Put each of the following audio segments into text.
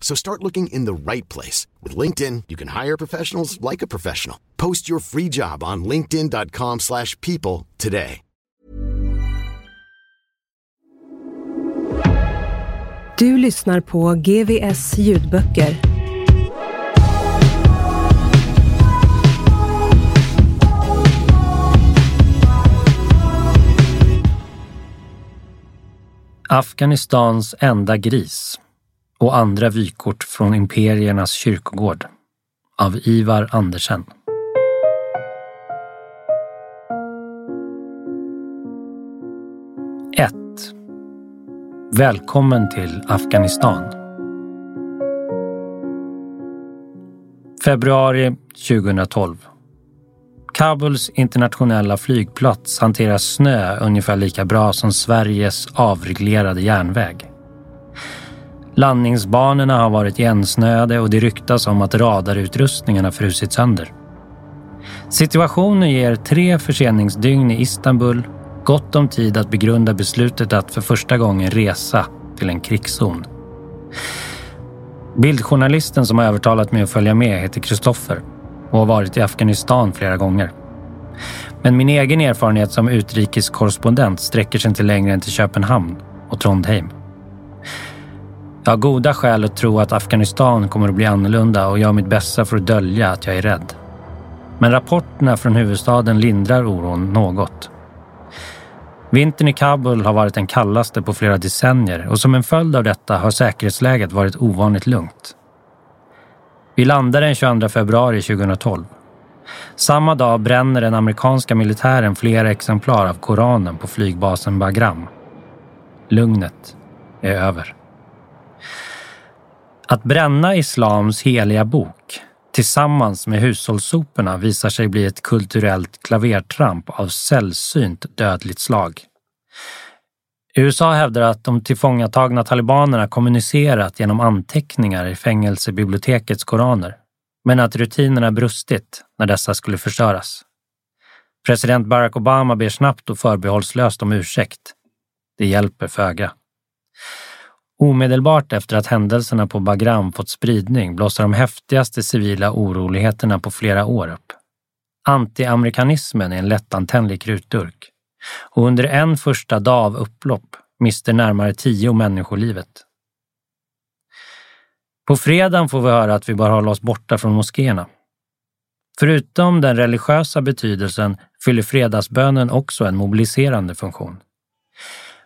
So start looking in the right place. With LinkedIn, you can hire professionals like a professional. Post your free job on linkedin.com slash people today. Du lyssnar på GVS ljudböcker. Afghanistans enda gris och andra vykort från imperiernas kyrkogård av Ivar Andersen. Ett. Välkommen till Afghanistan. Februari 2012. Kabuls internationella flygplats hanterar snö ungefär lika bra som Sveriges avreglerade järnväg. Landningsbanorna har varit igensnöade och det ryktas om att radarutrustningen har frusit sönder. Situationen ger tre förseningsdygn i Istanbul gott om tid att begrunda beslutet att för första gången resa till en krigszon. Bildjournalisten som har övertalat mig att följa med heter Kristoffer och har varit i Afghanistan flera gånger. Men min egen erfarenhet som utrikeskorrespondent sträcker sig inte längre än till Köpenhamn och Trondheim. Jag har goda skäl att tro att Afghanistan kommer att bli annorlunda och gör mitt bästa för att dölja att jag är rädd. Men rapporterna från huvudstaden lindrar oron något. Vintern i Kabul har varit den kallaste på flera decennier och som en följd av detta har säkerhetsläget varit ovanligt lugnt. Vi landade den 22 februari 2012. Samma dag bränner den amerikanska militären flera exemplar av Koranen på flygbasen Bagram. Lugnet är över. Att bränna islams heliga bok tillsammans med hushållssoporna visar sig bli ett kulturellt klavertramp av sällsynt dödligt slag. USA hävdar att de tillfångatagna talibanerna kommunicerat genom anteckningar i fängelsebibliotekets koraner, men att rutinerna brustit när dessa skulle förstöras. President Barack Obama ber snabbt och förbehållslöst om ursäkt. Det hjälper föga. Omedelbart efter att händelserna på Bagram fått spridning blossar de häftigaste civila oroligheterna på flera år upp. Antiamerikanismen är en lättantändlig krutdurk och under en första dag av upplopp mister närmare tio människor livet. På fredagen får vi höra att vi bör hålla oss borta från moskéerna. Förutom den religiösa betydelsen fyller fredagsbönen också en mobiliserande funktion.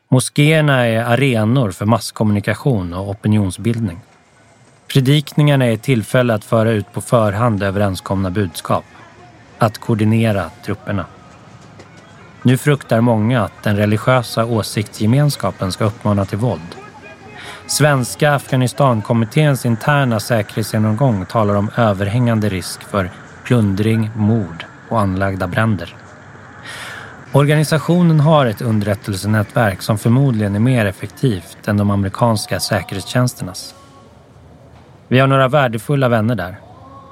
Moskéerna är arenor för masskommunikation och opinionsbildning. Predikningarna är ett tillfälle att föra ut på förhand överenskomna budskap. Att koordinera trupperna. Nu fruktar många att den religiösa åsiktsgemenskapen ska uppmana till våld. Svenska Afghanistankommitténs interna säkerhetsgenomgång talar om överhängande risk för plundring, mord och anlagda bränder. Organisationen har ett underrättelsenätverk som förmodligen är mer effektivt än de amerikanska säkerhetstjänsternas. Vi har några värdefulla vänner där.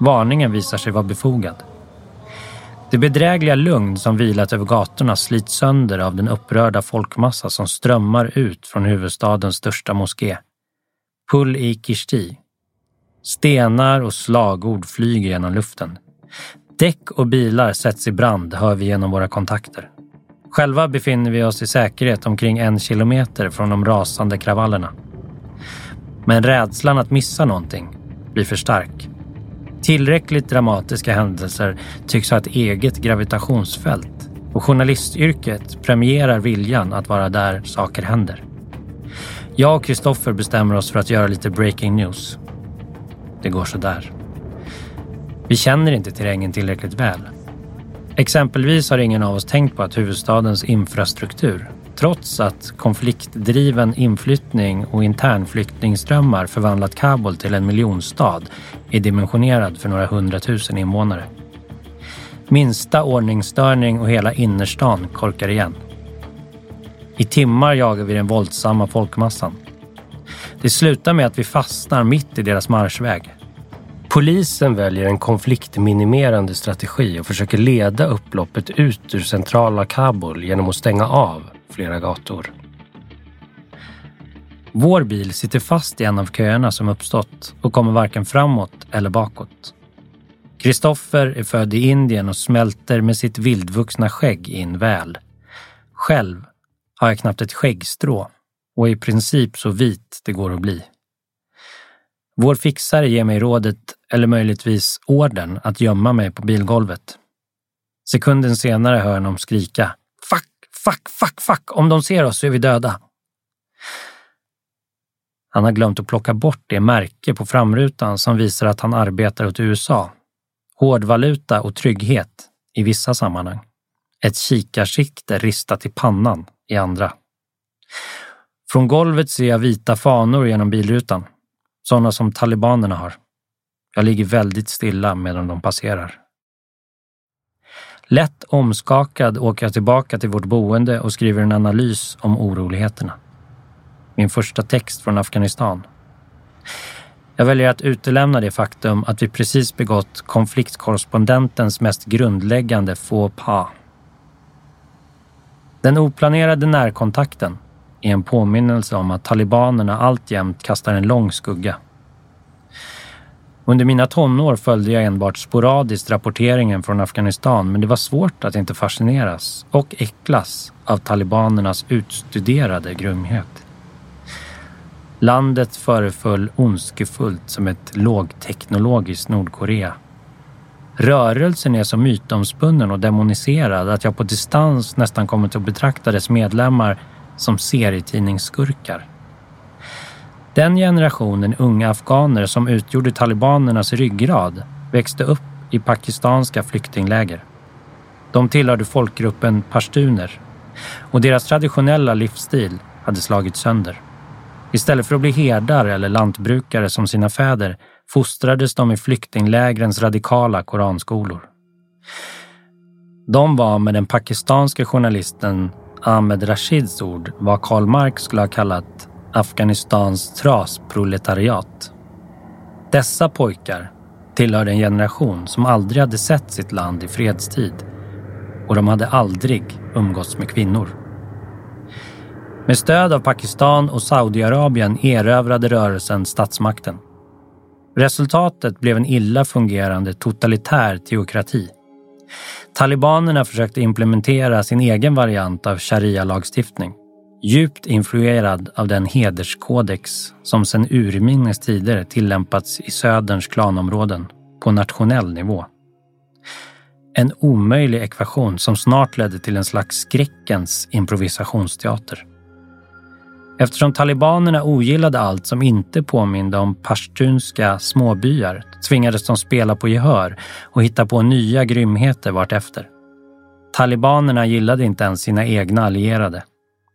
Varningen visar sig vara befogad. Det bedrägliga lugn som vilat över gatorna slits sönder av den upprörda folkmassa som strömmar ut från huvudstadens största moské. Pull i Kishti. Stenar och slagord flyger genom luften. Däck och bilar sätts i brand, hör vi genom våra kontakter. Själva befinner vi oss i säkerhet omkring en kilometer från de rasande kravallerna. Men rädslan att missa någonting blir för stark. Tillräckligt dramatiska händelser tycks ha ett eget gravitationsfält Och journalistyrket premierar viljan att vara där saker händer. Jag och Kristoffer bestämmer oss för att göra lite breaking news. Det går så där. Vi känner inte terrängen tillräckligt väl. Exempelvis har ingen av oss tänkt på att huvudstadens infrastruktur, trots att konfliktdriven inflyttning och internflyktingströmmar förvandlat Kabul till en miljonstad, är dimensionerad för några hundratusen invånare. Minsta ordningsstörning och hela innerstan korkar igen. I timmar jagar vi den våldsamma folkmassan. Det slutar med att vi fastnar mitt i deras marschväg. Polisen väljer en konfliktminimerande strategi och försöker leda upploppet ut ur centrala Kabul genom att stänga av flera gator. Vår bil sitter fast i en av köerna som uppstått och kommer varken framåt eller bakåt. Kristoffer är född i Indien och smälter med sitt vildvuxna skägg in väl. Själv har jag knappt ett skäggstrå och är i princip så vit det går att bli. Vår fixare ger mig rådet, eller möjligtvis orden, att gömma mig på bilgolvet. Sekunden senare hör jag honom skrika Fuck, fuck, fuck, fuck! Om de ser oss så är vi döda. Han har glömt att plocka bort det märke på framrutan som visar att han arbetar åt USA. Hårdvaluta och trygghet i vissa sammanhang. Ett kikarsikte ristat i pannan i andra. Från golvet ser jag vita fanor genom bilrutan. Sådana som talibanerna har. Jag ligger väldigt stilla medan de passerar. Lätt omskakad åker jag tillbaka till vårt boende och skriver en analys om oroligheterna. Min första text från Afghanistan. Jag väljer att utelämna det faktum att vi precis begått konfliktkorrespondentens mest grundläggande faux pas. Den oplanerade närkontakten är en påminnelse om att talibanerna alltjämt kastar en lång skugga. Under mina tonår följde jag enbart sporadiskt rapporteringen från Afghanistan men det var svårt att inte fascineras och äcklas av talibanernas utstuderade grymhet. Landet föreföll ondskefullt som ett lågteknologiskt Nordkorea. Rörelsen är så mytomspunnen och demoniserad att jag på distans nästan kommit att betrakta dess medlemmar som serietidningsskurkar. Den generationen unga afghaner som utgjorde talibanernas ryggrad växte upp i pakistanska flyktingläger. De tillhörde folkgruppen pashtuner och deras traditionella livsstil hade slagits sönder. Istället för att bli herdar eller lantbrukare som sina fäder fostrades de i flyktinglägrens radikala koranskolor. De var med den pakistanske journalisten Ahmed Rashids ord vad Karl Marx skulle ha kallat Afghanistans trasproletariat. Dessa pojkar tillhörde en generation som aldrig hade sett sitt land i fredstid och de hade aldrig umgåtts med kvinnor. Med stöd av Pakistan och Saudiarabien erövrade rörelsen statsmakten. Resultatet blev en illa fungerande totalitär teokrati Talibanerna försökte implementera sin egen variant av sharia-lagstiftning. Djupt influerad av den hederskodex som sedan urminnes tider tillämpats i Söderns klanområden på nationell nivå. En omöjlig ekvation som snart ledde till en slags skräckens improvisationsteater. Eftersom talibanerna ogillade allt som inte påminde om pashtunska småbyar tvingades de spela på gehör och hitta på nya grymheter vartefter. Talibanerna gillade inte ens sina egna allierade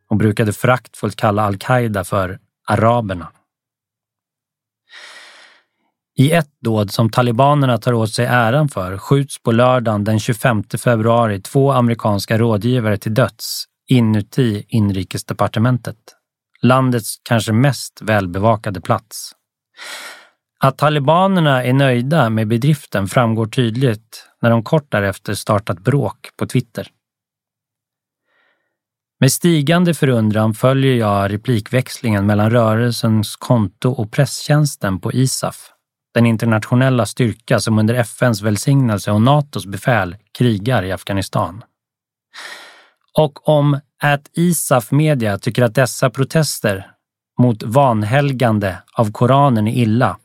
och brukade föraktfullt kalla al-Qaida för araberna. I ett dåd som talibanerna tar åt sig äran för skjuts på lördagen den 25 februari två amerikanska rådgivare till döds inuti inrikesdepartementet landets kanske mest välbevakade plats. Att talibanerna är nöjda med bedriften framgår tydligt när de kort därefter startat bråk på Twitter. Med stigande förundran följer jag replikväxlingen mellan rörelsens konto och presstjänsten på ISAF, den internationella styrka som under FNs välsignelse och Natos befäl krigar i Afghanistan. Och om att ISAF Media tycker att dessa protester mot vanhelgande av Koranen är illa,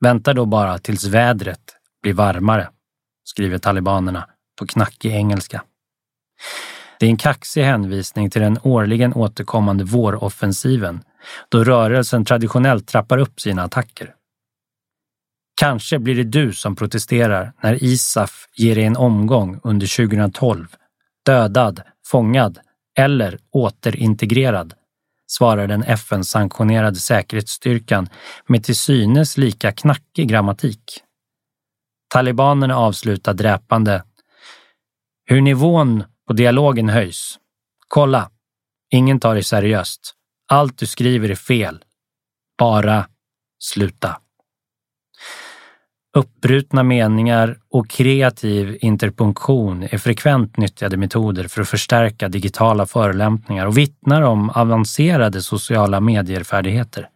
vänta då bara tills vädret blir varmare, skriver talibanerna på knackig engelska. Det är en kaxig hänvisning till den årligen återkommande våroffensiven, då rörelsen traditionellt trappar upp sina attacker. Kanske blir det du som protesterar när ISAF ger dig en omgång under 2012. Dödad, fångad eller återintegrerad, svarar den FN-sanktionerade säkerhetsstyrkan med till synes lika knackig grammatik. Talibanerna avslutar dräpande. Hur nivån på dialogen höjs. Kolla, ingen tar dig seriöst. Allt du skriver är fel. Bara sluta. Uppbrutna meningar och kreativ interpunktion är frekvent nyttjade metoder för att förstärka digitala förolämpningar och vittnar om avancerade sociala medier-färdigheter.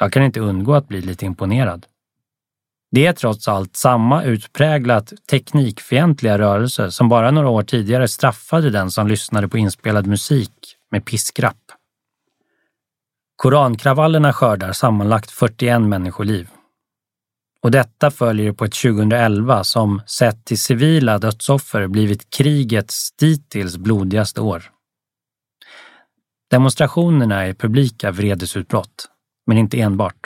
Jag kan inte undgå att bli lite imponerad. Det är trots allt samma utpräglat teknikfientliga rörelse som bara några år tidigare straffade den som lyssnade på inspelad musik med piskrapp. Korankravallerna skördar sammanlagt 41 människoliv och detta följer på ett 2011 som sett till civila dödsoffer blivit krigets dittills blodigaste år. Demonstrationerna är publika vredesutbrott, men inte enbart.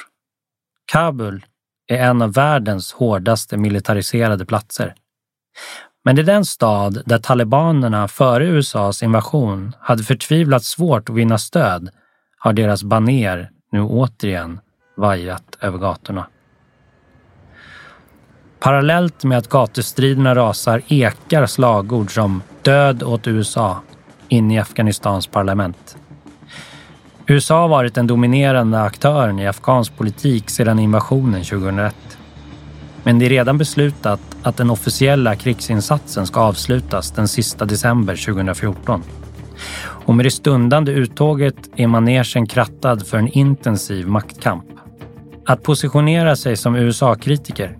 Kabul är en av världens hårdaste militariserade platser. Men det är den stad där talibanerna före USAs invasion hade förtvivlat svårt att vinna stöd har deras baner nu återigen vajat över gatorna. Parallellt med att gatustriderna rasar ekar slagord som “Död åt USA” in i Afghanistans parlament. USA har varit den dominerande aktören i afghansk politik sedan invasionen 2001. Men det är redan beslutat att den officiella krigsinsatsen ska avslutas den sista december 2014. Och med det stundande uttåget är manegen krattad för en intensiv maktkamp. Att positionera sig som USA-kritiker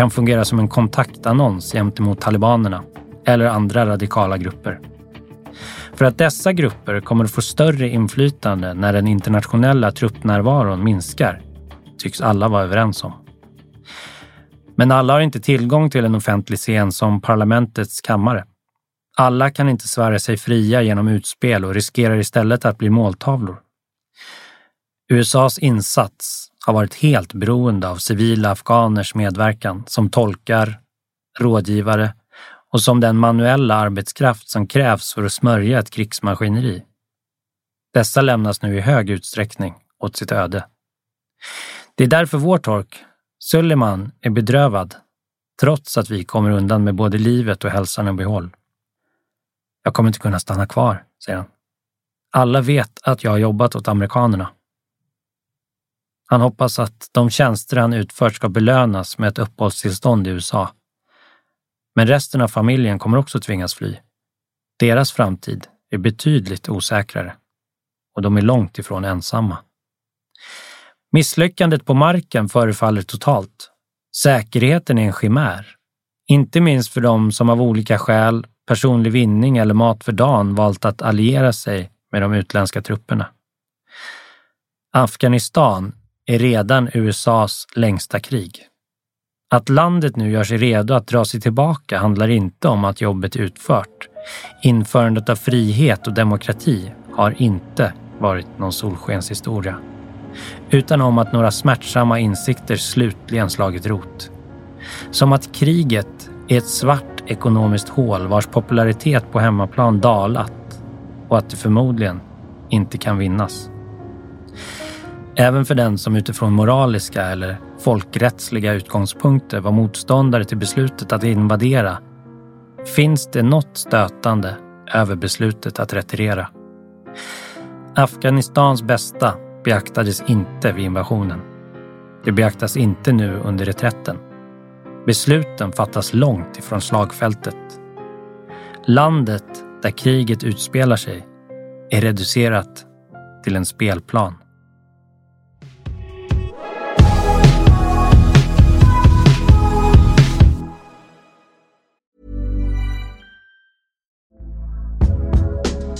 kan fungera som en kontaktannons gentemot talibanerna eller andra radikala grupper. För att dessa grupper kommer att få större inflytande när den internationella truppnärvaron minskar, tycks alla vara överens om. Men alla har inte tillgång till en offentlig scen som parlamentets kammare. Alla kan inte svära sig fria genom utspel och riskerar istället att bli måltavlor. USAs insats har varit helt beroende av civila afghaners medverkan som tolkar, rådgivare och som den manuella arbetskraft som krävs för att smörja ett krigsmaskineri. Dessa lämnas nu i hög utsträckning åt sitt öde. Det är därför vår tolk, Suleiman, är bedrövad, trots att vi kommer undan med både livet och hälsan i behåll. Jag kommer inte kunna stanna kvar, säger han. Alla vet att jag har jobbat åt amerikanerna. Han hoppas att de tjänster han utfört ska belönas med ett uppehållstillstånd i USA. Men resten av familjen kommer också tvingas fly. Deras framtid är betydligt osäkrare och de är långt ifrån ensamma. Misslyckandet på marken förefaller totalt. Säkerheten är en chimär. Inte minst för de som av olika skäl, personlig vinning eller mat för dagen valt att alliera sig med de utländska trupperna. Afghanistan är redan USAs längsta krig. Att landet nu gör sig redo att dra sig tillbaka handlar inte om att jobbet är utfört. Införandet av frihet och demokrati har inte varit någon solskenshistoria. Utan om att några smärtsamma insikter slutligen slagit rot. Som att kriget är ett svart ekonomiskt hål vars popularitet på hemmaplan dalat och att det förmodligen inte kan vinnas. Även för den som utifrån moraliska eller folkrättsliga utgångspunkter var motståndare till beslutet att invadera finns det något stötande över beslutet att retirera. Afghanistans bästa beaktades inte vid invasionen. Det beaktas inte nu under reträtten. Besluten fattas långt ifrån slagfältet. Landet där kriget utspelar sig är reducerat till en spelplan.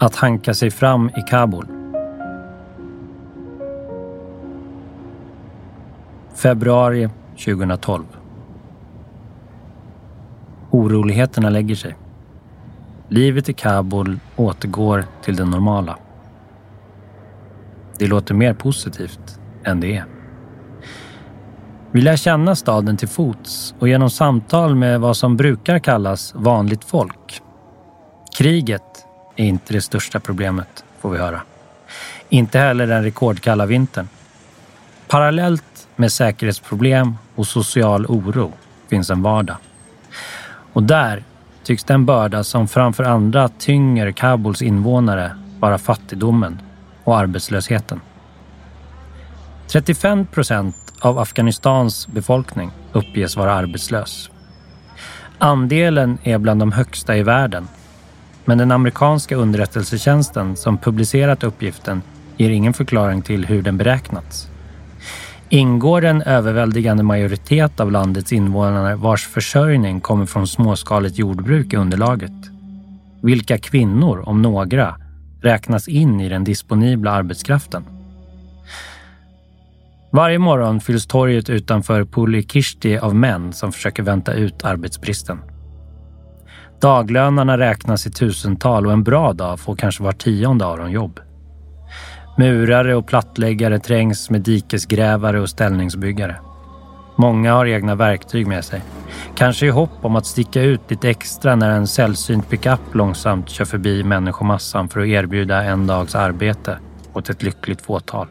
Att hanka sig fram i Kabul. Februari 2012. Oroligheterna lägger sig. Livet i Kabul återgår till det normala. Det låter mer positivt än det är. Vi lär känna staden till fots och genom samtal med vad som brukar kallas vanligt folk. Kriget är inte det största problemet, får vi höra. Inte heller den rekordkalla vintern. Parallellt med säkerhetsproblem och social oro finns en vardag. Och där tycks den börda som framför andra tynger Kabuls invånare vara fattigdomen och arbetslösheten. 35 procent av Afghanistans befolkning uppges vara arbetslös. Andelen är bland de högsta i världen men den amerikanska underrättelsetjänsten som publicerat uppgiften ger ingen förklaring till hur den beräknats. Ingår en överväldigande majoritet av landets invånare vars försörjning kommer från småskaligt jordbruk i underlaget? Vilka kvinnor, om några, räknas in i den disponibla arbetskraften? Varje morgon fylls torget utanför Pulikishti av män som försöker vänta ut arbetsbristen. Daglönarna räknas i tusental och en bra dag får kanske var tionde av dem jobb. Murare och plattläggare trängs med dikesgrävare och ställningsbyggare. Många har egna verktyg med sig. Kanske i hopp om att sticka ut lite extra när en sällsynt pickup långsamt kör förbi människomassan för att erbjuda en dags arbete åt ett lyckligt fåtal.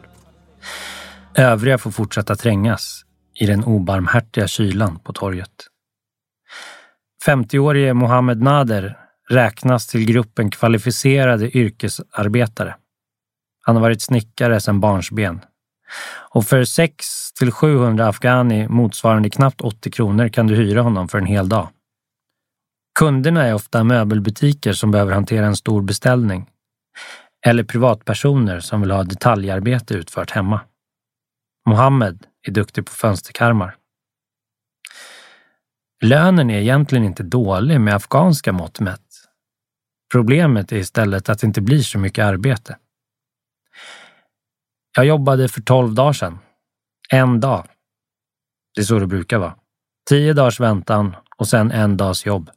Övriga får fortsätta trängas i den obarmhärtiga kylan på torget. 50-årige Mohammed Nader räknas till gruppen kvalificerade yrkesarbetare. Han har varit snickare sedan barnsben. Och för 6 till 700 afghani motsvarande knappt 80 kronor kan du hyra honom för en hel dag. Kunderna är ofta möbelbutiker som behöver hantera en stor beställning. Eller privatpersoner som vill ha detaljarbete utfört hemma. Mohammed är duktig på fönsterkarmar. Lönen är egentligen inte dålig med afghanska mått mätt. Problemet är istället att det inte blir så mycket arbete. Jag jobbade för tolv dagar sedan. En dag. Det är så det brukar vara. Tio dagars väntan och sen en dags jobb.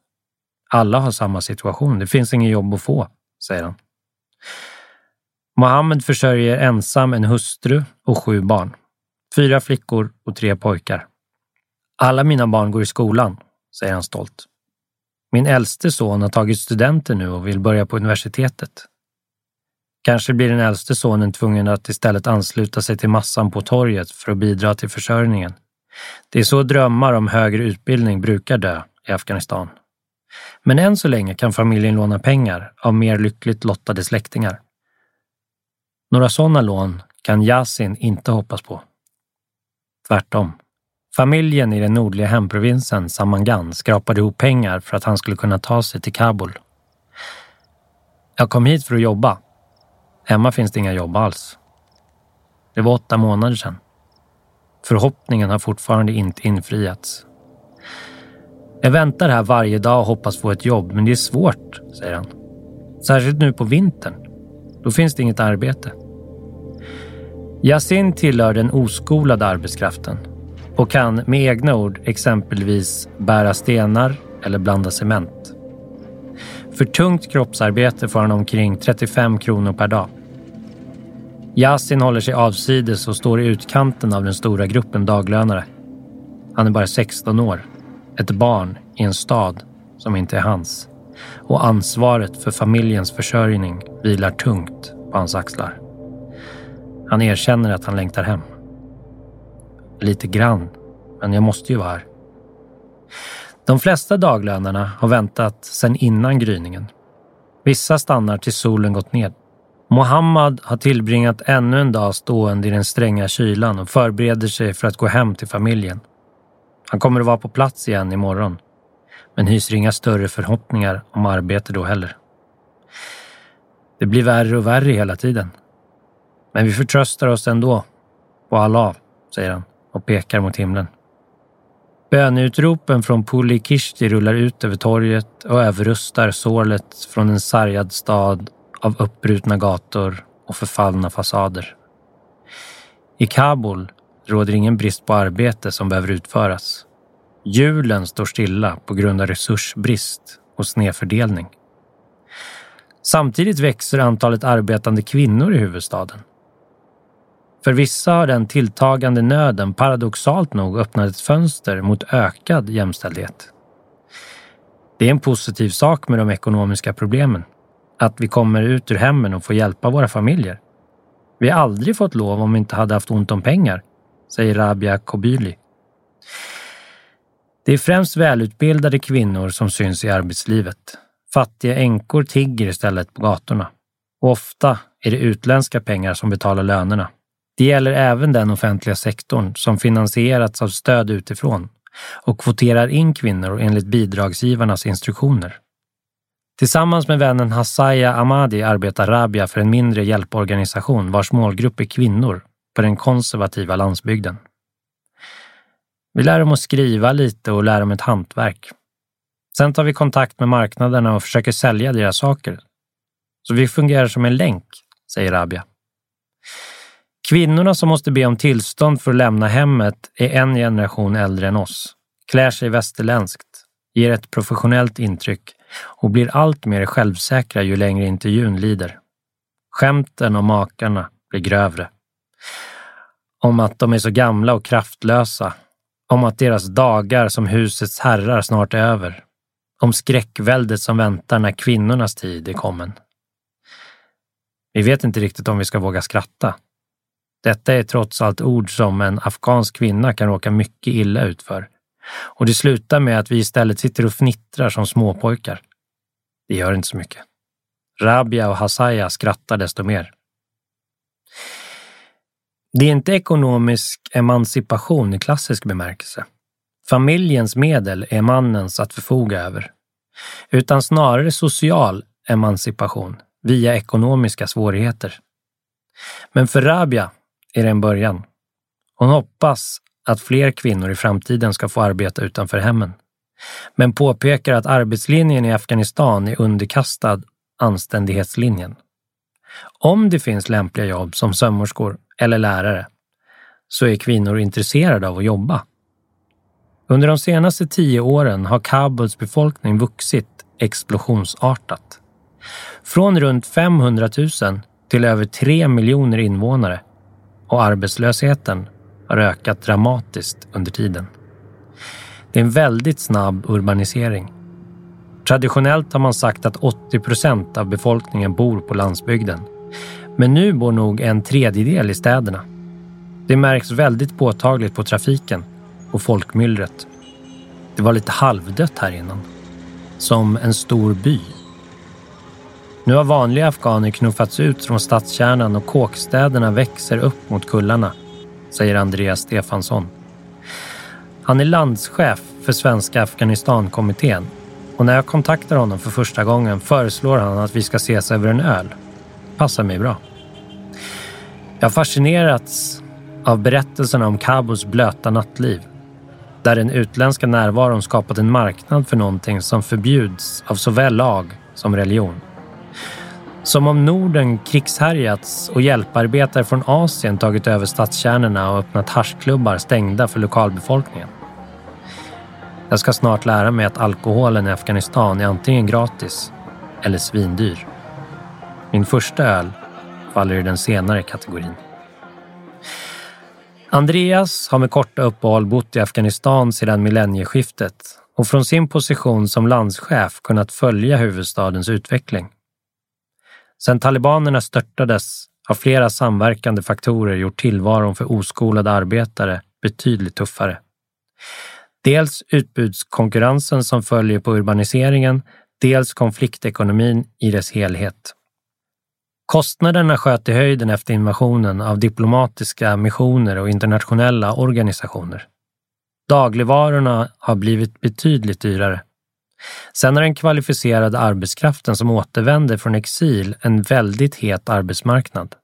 Alla har samma situation. Det finns inget jobb att få, säger han. Mohammed försörjer ensam en hustru och sju barn. Fyra flickor och tre pojkar. Alla mina barn går i skolan, säger han stolt. Min äldste son har tagit studenten nu och vill börja på universitetet. Kanske blir den äldste sonen tvungen att istället ansluta sig till massan på torget för att bidra till försörjningen. Det är så drömmar om högre utbildning brukar dö i Afghanistan. Men än så länge kan familjen låna pengar av mer lyckligt lottade släktingar. Några sådana lån kan Yasin inte hoppas på. Tvärtom. Familjen i den nordliga hemprovinsen Samangan skrapade ihop pengar för att han skulle kunna ta sig till Kabul. Jag kom hit för att jobba. Hemma finns det inga jobb alls. Det var åtta månader sedan. Förhoppningen har fortfarande inte infriats. Jag väntar här varje dag och hoppas få ett jobb, men det är svårt, säger han. Särskilt nu på vintern. Då finns det inget arbete. Yasin tillhör den oskolade arbetskraften och kan med egna ord exempelvis bära stenar eller blanda cement. För tungt kroppsarbete får han omkring 35 kronor per dag. Yasin håller sig avsides och står i utkanten av den stora gruppen daglönare. Han är bara 16 år, ett barn i en stad som inte är hans och ansvaret för familjens försörjning vilar tungt på hans axlar. Han erkänner att han längtar hem. Lite grann, men jag måste ju vara här. De flesta daglönarna har väntat sedan innan gryningen. Vissa stannar tills solen gått ned. Mohammad har tillbringat ännu en dag stående i den stränga kylan och förbereder sig för att gå hem till familjen. Han kommer att vara på plats igen imorgon, men hyser inga större förhoppningar om arbete då heller. Det blir värre och värre hela tiden. Men vi förtröstar oss ändå på Allah, säger han och pekar mot himlen. Böneutropen från Puli Kishti rullar ut över torget och överrustar sålet från en sargad stad av uppbrutna gator och förfallna fasader. I Kabul råder ingen brist på arbete som behöver utföras. Hjulen står stilla på grund av resursbrist och snedfördelning. Samtidigt växer antalet arbetande kvinnor i huvudstaden. För vissa har den tilltagande nöden paradoxalt nog öppnat ett fönster mot ökad jämställdhet. Det är en positiv sak med de ekonomiska problemen. Att vi kommer ut ur hemmen och får hjälpa våra familjer. Vi har aldrig fått lov om vi inte hade haft ont om pengar, säger Rabia Kobyli. Det är främst välutbildade kvinnor som syns i arbetslivet. Fattiga änkor tigger istället på gatorna. Och ofta är det utländska pengar som betalar lönerna. Det gäller även den offentliga sektorn som finansierats av stöd utifrån och kvoterar in kvinnor enligt bidragsgivarnas instruktioner. Tillsammans med vännen Hassaya Ahmadi arbetar Rabia för en mindre hjälporganisation vars målgrupp är kvinnor på den konservativa landsbygden. Vi lär dem att skriva lite och lär dem ett hantverk. Sen tar vi kontakt med marknaderna och försöker sälja deras saker. Så vi fungerar som en länk, säger Rabia. Kvinnorna som måste be om tillstånd för att lämna hemmet är en generation äldre än oss, klär sig västerländskt, ger ett professionellt intryck och blir allt mer självsäkra ju längre intervjun lider. Skämten om makarna blir grövre. Om att de är så gamla och kraftlösa. Om att deras dagar som husets herrar snart är över. Om skräckväldet som väntar när kvinnornas tid är kommen. Vi vet inte riktigt om vi ska våga skratta. Detta är trots allt ord som en afghansk kvinna kan råka mycket illa ut för. Och det slutar med att vi istället sitter och fnittrar som småpojkar. Det gör inte så mycket. Rabia och Hasaya skrattar desto mer. Det är inte ekonomisk emancipation i klassisk bemärkelse. Familjens medel är mannens att förfoga över. Utan snarare social emancipation via ekonomiska svårigheter. Men för Rabia är det en början. Hon hoppas att fler kvinnor i framtiden ska få arbeta utanför hemmen. Men påpekar att arbetslinjen i Afghanistan är underkastad anständighetslinjen. Om det finns lämpliga jobb som sömmerskor eller lärare så är kvinnor intresserade av att jobba. Under de senaste tio åren har Kabuls befolkning vuxit explosionsartat. Från runt 500 000 till över 3 miljoner invånare och arbetslösheten har ökat dramatiskt under tiden. Det är en väldigt snabb urbanisering. Traditionellt har man sagt att 80 procent av befolkningen bor på landsbygden. Men nu bor nog en tredjedel i städerna. Det märks väldigt påtagligt på trafiken och folkmyllret. Det var lite halvdött här innan. Som en stor by. Nu har vanliga afghaner knuffats ut från stadskärnan och kåkstäderna växer upp mot kullarna, säger Andreas Stefansson. Han är landschef för Svenska Afghanistankommittén och när jag kontaktar honom för första gången föreslår han att vi ska ses över en öl. Passar mig bra. Jag har fascinerats av berättelserna om Kabuls blöta nattliv där den utländska närvaron skapat en marknad för någonting som förbjuds av såväl lag som religion. Som om Norden krigshärjats och hjälparbetare från Asien tagit över stadskärnorna och öppnat haschklubbar stängda för lokalbefolkningen. Jag ska snart lära mig att alkoholen i Afghanistan är antingen gratis eller svindyr. Min första öl faller i den senare kategorin. Andreas har med korta uppehåll bott i Afghanistan sedan millennieskiftet och från sin position som landschef kunnat följa huvudstadens utveckling. Sedan talibanerna störtades har flera samverkande faktorer gjort tillvaron för oskolade arbetare betydligt tuffare. Dels utbudskonkurrensen som följer på urbaniseringen, dels konfliktekonomin i dess helhet. Kostnaderna sköt i höjden efter invasionen av diplomatiska missioner och internationella organisationer. Dagligvarorna har blivit betydligt dyrare. Sen har den kvalificerade arbetskraften som återvänder från exil en väldigt het arbetsmarknad.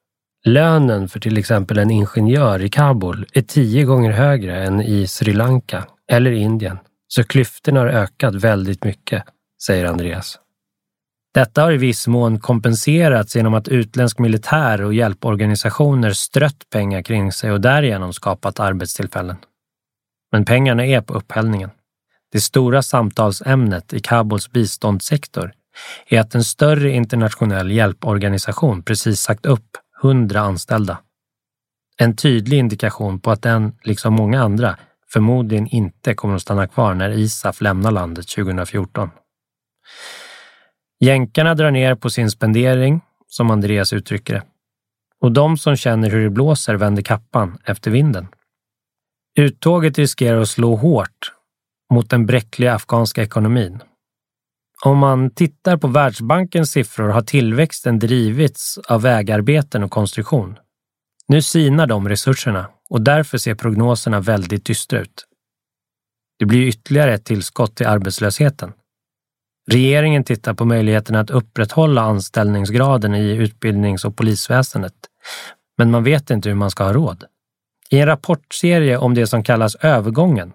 Lönen för till exempel en ingenjör i Kabul är tio gånger högre än i Sri Lanka eller Indien, så klyftorna har ökat väldigt mycket, säger Andreas. Detta har i viss mån kompenserats genom att utländsk militär och hjälporganisationer strött pengar kring sig och därigenom skapat arbetstillfällen. Men pengarna är på upphällningen. Det stora samtalsämnet i Kabuls biståndssektor är att en större internationell hjälporganisation precis sagt upp 100 anställda. En tydlig indikation på att den, liksom många andra, förmodligen inte kommer att stanna kvar när ISAF lämnar landet 2014. Jänkarna drar ner på sin spendering, som Andreas uttrycker det. Och de som känner hur det blåser vänder kappan efter vinden. Uttåget riskerar att slå hårt mot den bräckliga afghanska ekonomin. Om man tittar på Världsbankens siffror har tillväxten drivits av vägarbeten och konstruktion. Nu sinar de resurserna och därför ser prognoserna väldigt dystra ut. Det blir ytterligare ett tillskott till arbetslösheten. Regeringen tittar på möjligheten att upprätthålla anställningsgraden i utbildnings och polisväsendet, men man vet inte hur man ska ha råd. I en rapportserie om det som kallas övergången,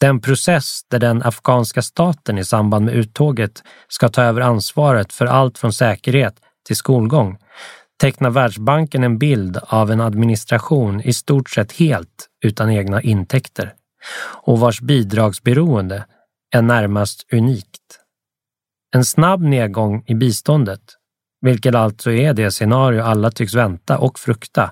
den process där den afghanska staten i samband med uttåget ska ta över ansvaret för allt från säkerhet till skolgång, tecknar Världsbanken en bild av en administration i stort sett helt utan egna intäkter och vars bidragsberoende är närmast unikt. En snabb nedgång i biståndet, vilket alltså är det scenario alla tycks vänta och frukta,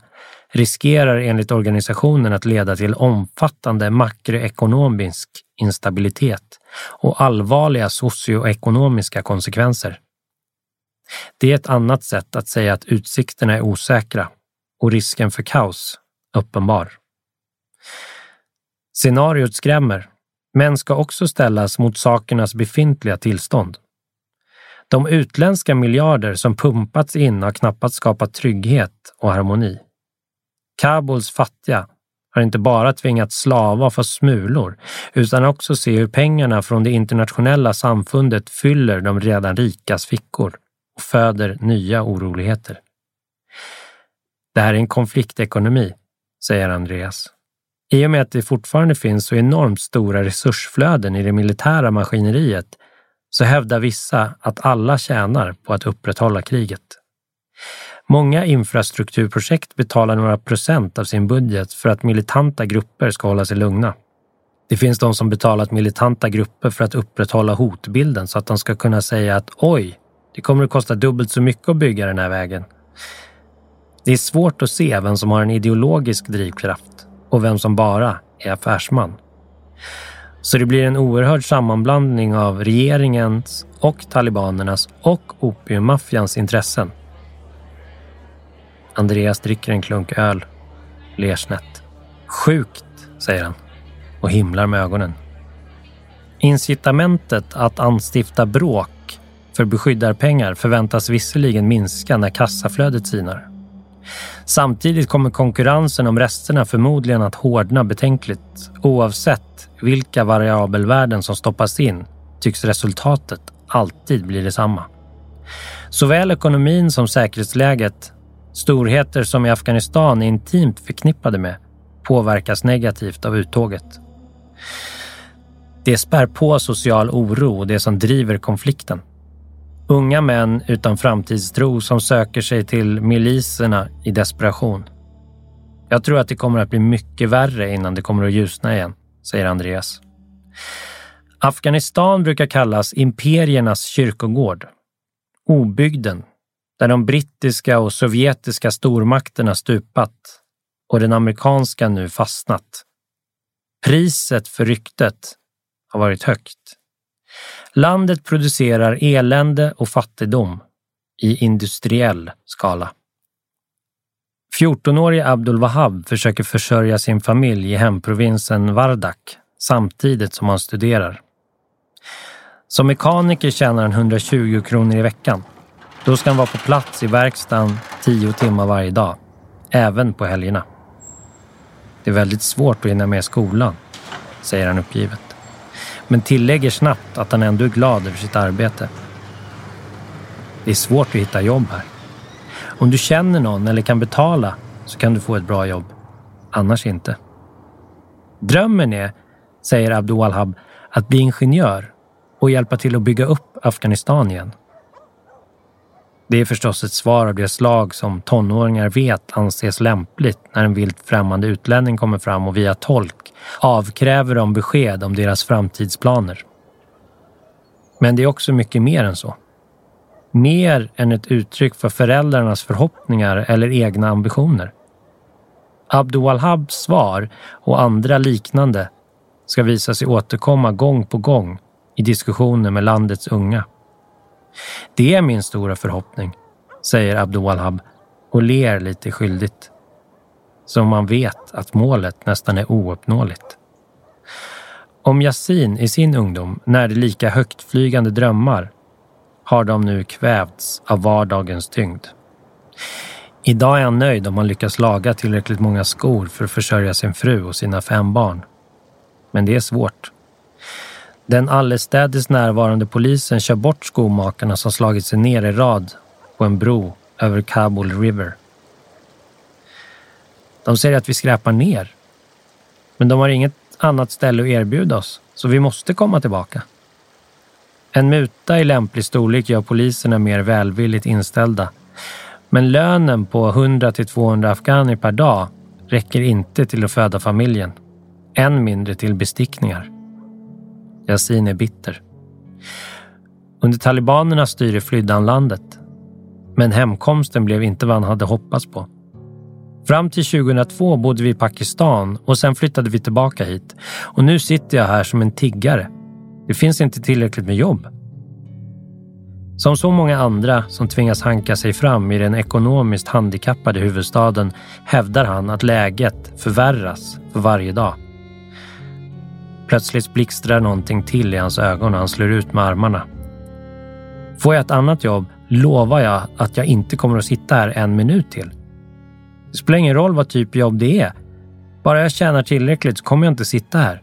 riskerar enligt organisationen att leda till omfattande makroekonomisk instabilitet och allvarliga socioekonomiska konsekvenser. Det är ett annat sätt att säga att utsikterna är osäkra och risken för kaos uppenbar. Scenariot skrämmer, men ska också ställas mot sakernas befintliga tillstånd. De utländska miljarder som pumpats in har knappast skapat trygghet och harmoni. Kabuls fattiga har inte bara tvingats slava för smulor utan också se hur pengarna från det internationella samfundet fyller de redan rikas fickor och föder nya oroligheter. Det här är en konfliktekonomi, säger Andreas. I och med att det fortfarande finns så enormt stora resursflöden i det militära maskineriet så hävdar vissa att alla tjänar på att upprätthålla kriget. Många infrastrukturprojekt betalar några procent av sin budget för att militanta grupper ska hålla sig lugna. Det finns de som betalat militanta grupper för att upprätthålla hotbilden så att de ska kunna säga att oj, det kommer att kosta dubbelt så mycket att bygga den här vägen. Det är svårt att se vem som har en ideologisk drivkraft och vem som bara är affärsman. Så det blir en oerhörd sammanblandning av regeringens och talibanernas och opiummaffians intressen. Andreas dricker en klunk öl, ler snett. Sjukt, säger han och himlar med ögonen. Incitamentet att anstifta bråk för beskyddarpengar förväntas visserligen minska när kassaflödet sinar. Samtidigt kommer konkurrensen om resterna förmodligen att hårdna betänkligt. Oavsett vilka variabelvärden som stoppas in tycks resultatet alltid bli detsamma. Såväl ekonomin som säkerhetsläget storheter som i Afghanistan är intimt förknippade med, påverkas negativt av uttåget. Det spär på social oro och det som driver konflikten. Unga män utan framtidstro som söker sig till miliserna i desperation. Jag tror att det kommer att bli mycket värre innan det kommer att ljusna igen, säger Andreas. Afghanistan brukar kallas imperiernas kyrkogård. Obygden, där de brittiska och sovjetiska stormakterna stupat och den amerikanska nu fastnat. Priset för ryktet har varit högt. Landet producerar elände och fattigdom i industriell skala. 14-årige Abdul Wahab försöker försörja sin familj i hemprovinsen Vardak samtidigt som han studerar. Som mekaniker tjänar han 120 kronor i veckan. Då ska han vara på plats i verkstaden tio timmar varje dag, även på helgerna. Det är väldigt svårt att hinna med skolan, säger han uppgivet. Men tillägger snabbt att han ändå är glad över sitt arbete. Det är svårt att hitta jobb här. Om du känner någon eller kan betala så kan du få ett bra jobb. Annars inte. Drömmen är, säger Abdul Wahab, att bli ingenjör och hjälpa till att bygga upp Afghanistan igen. Det är förstås ett svar av det slag som tonåringar vet anses lämpligt när en vilt främmande utlänning kommer fram och via tolk avkräver dem besked om deras framtidsplaner. Men det är också mycket mer än så. Mer än ett uttryck för föräldrarnas förhoppningar eller egna ambitioner. Abdul-Wahhabs svar och andra liknande ska visa sig återkomma gång på gång i diskussioner med landets unga. Det är min stora förhoppning, säger Abdul-Wahhab och ler lite skyldigt. Som man vet att målet nästan är ouppnåeligt. Om Yasin i sin ungdom närde lika högtflygande drömmar har de nu kvävts av vardagens tyngd. Idag är han nöjd om han lyckas laga tillräckligt många skor för att försörja sin fru och sina fem barn. Men det är svårt. Den allestädes närvarande polisen kör bort skomakarna som slagit sig ner i rad på en bro över Kabul River. De säger att vi skräpar ner. Men de har inget annat ställe att erbjuda oss, så vi måste komma tillbaka. En muta i lämplig storlek gör poliserna mer välvilligt inställda. Men lönen på 100 till 200 afghaner per dag räcker inte till att föda familjen. Än mindre till bestickningar. Yasin är bitter. Under talibanernas styre flydde han landet. Men hemkomsten blev inte vad han hade hoppats på. Fram till 2002 bodde vi i Pakistan och sen flyttade vi tillbaka hit. Och nu sitter jag här som en tiggare. Det finns inte tillräckligt med jobb. Som så många andra som tvingas hanka sig fram i den ekonomiskt handikappade huvudstaden hävdar han att läget förvärras för varje dag. Plötsligt blixtrar någonting till i hans ögon och han slår ut med armarna. Får jag ett annat jobb lovar jag att jag inte kommer att sitta här en minut till. Det spelar ingen roll vad typ jobb det är. Bara jag tjänar tillräckligt så kommer jag inte sitta här.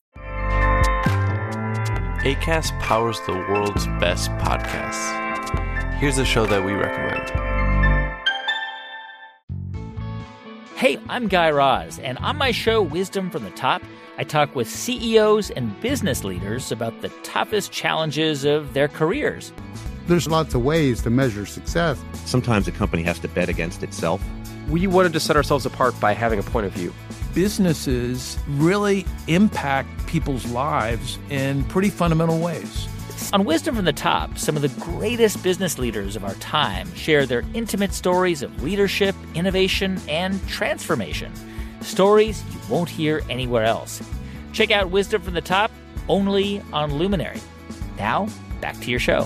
ACAST powers the world's best podcasts. Here's a show that we recommend. Hey, I'm Guy Raz, and on my show, Wisdom from the Top, I talk with CEOs and business leaders about the toughest challenges of their careers. There's lots of ways to measure success. Sometimes a company has to bet against itself. We wanted to set ourselves apart by having a point of view. Businesses really impact people's lives in pretty fundamental ways. On Wisdom from the Top, some of the greatest business leaders of our time share their intimate stories of leadership, innovation, and transformation. Stories you won't hear anywhere else. Check out Wisdom from the Top only on Luminary. Now, back to your show.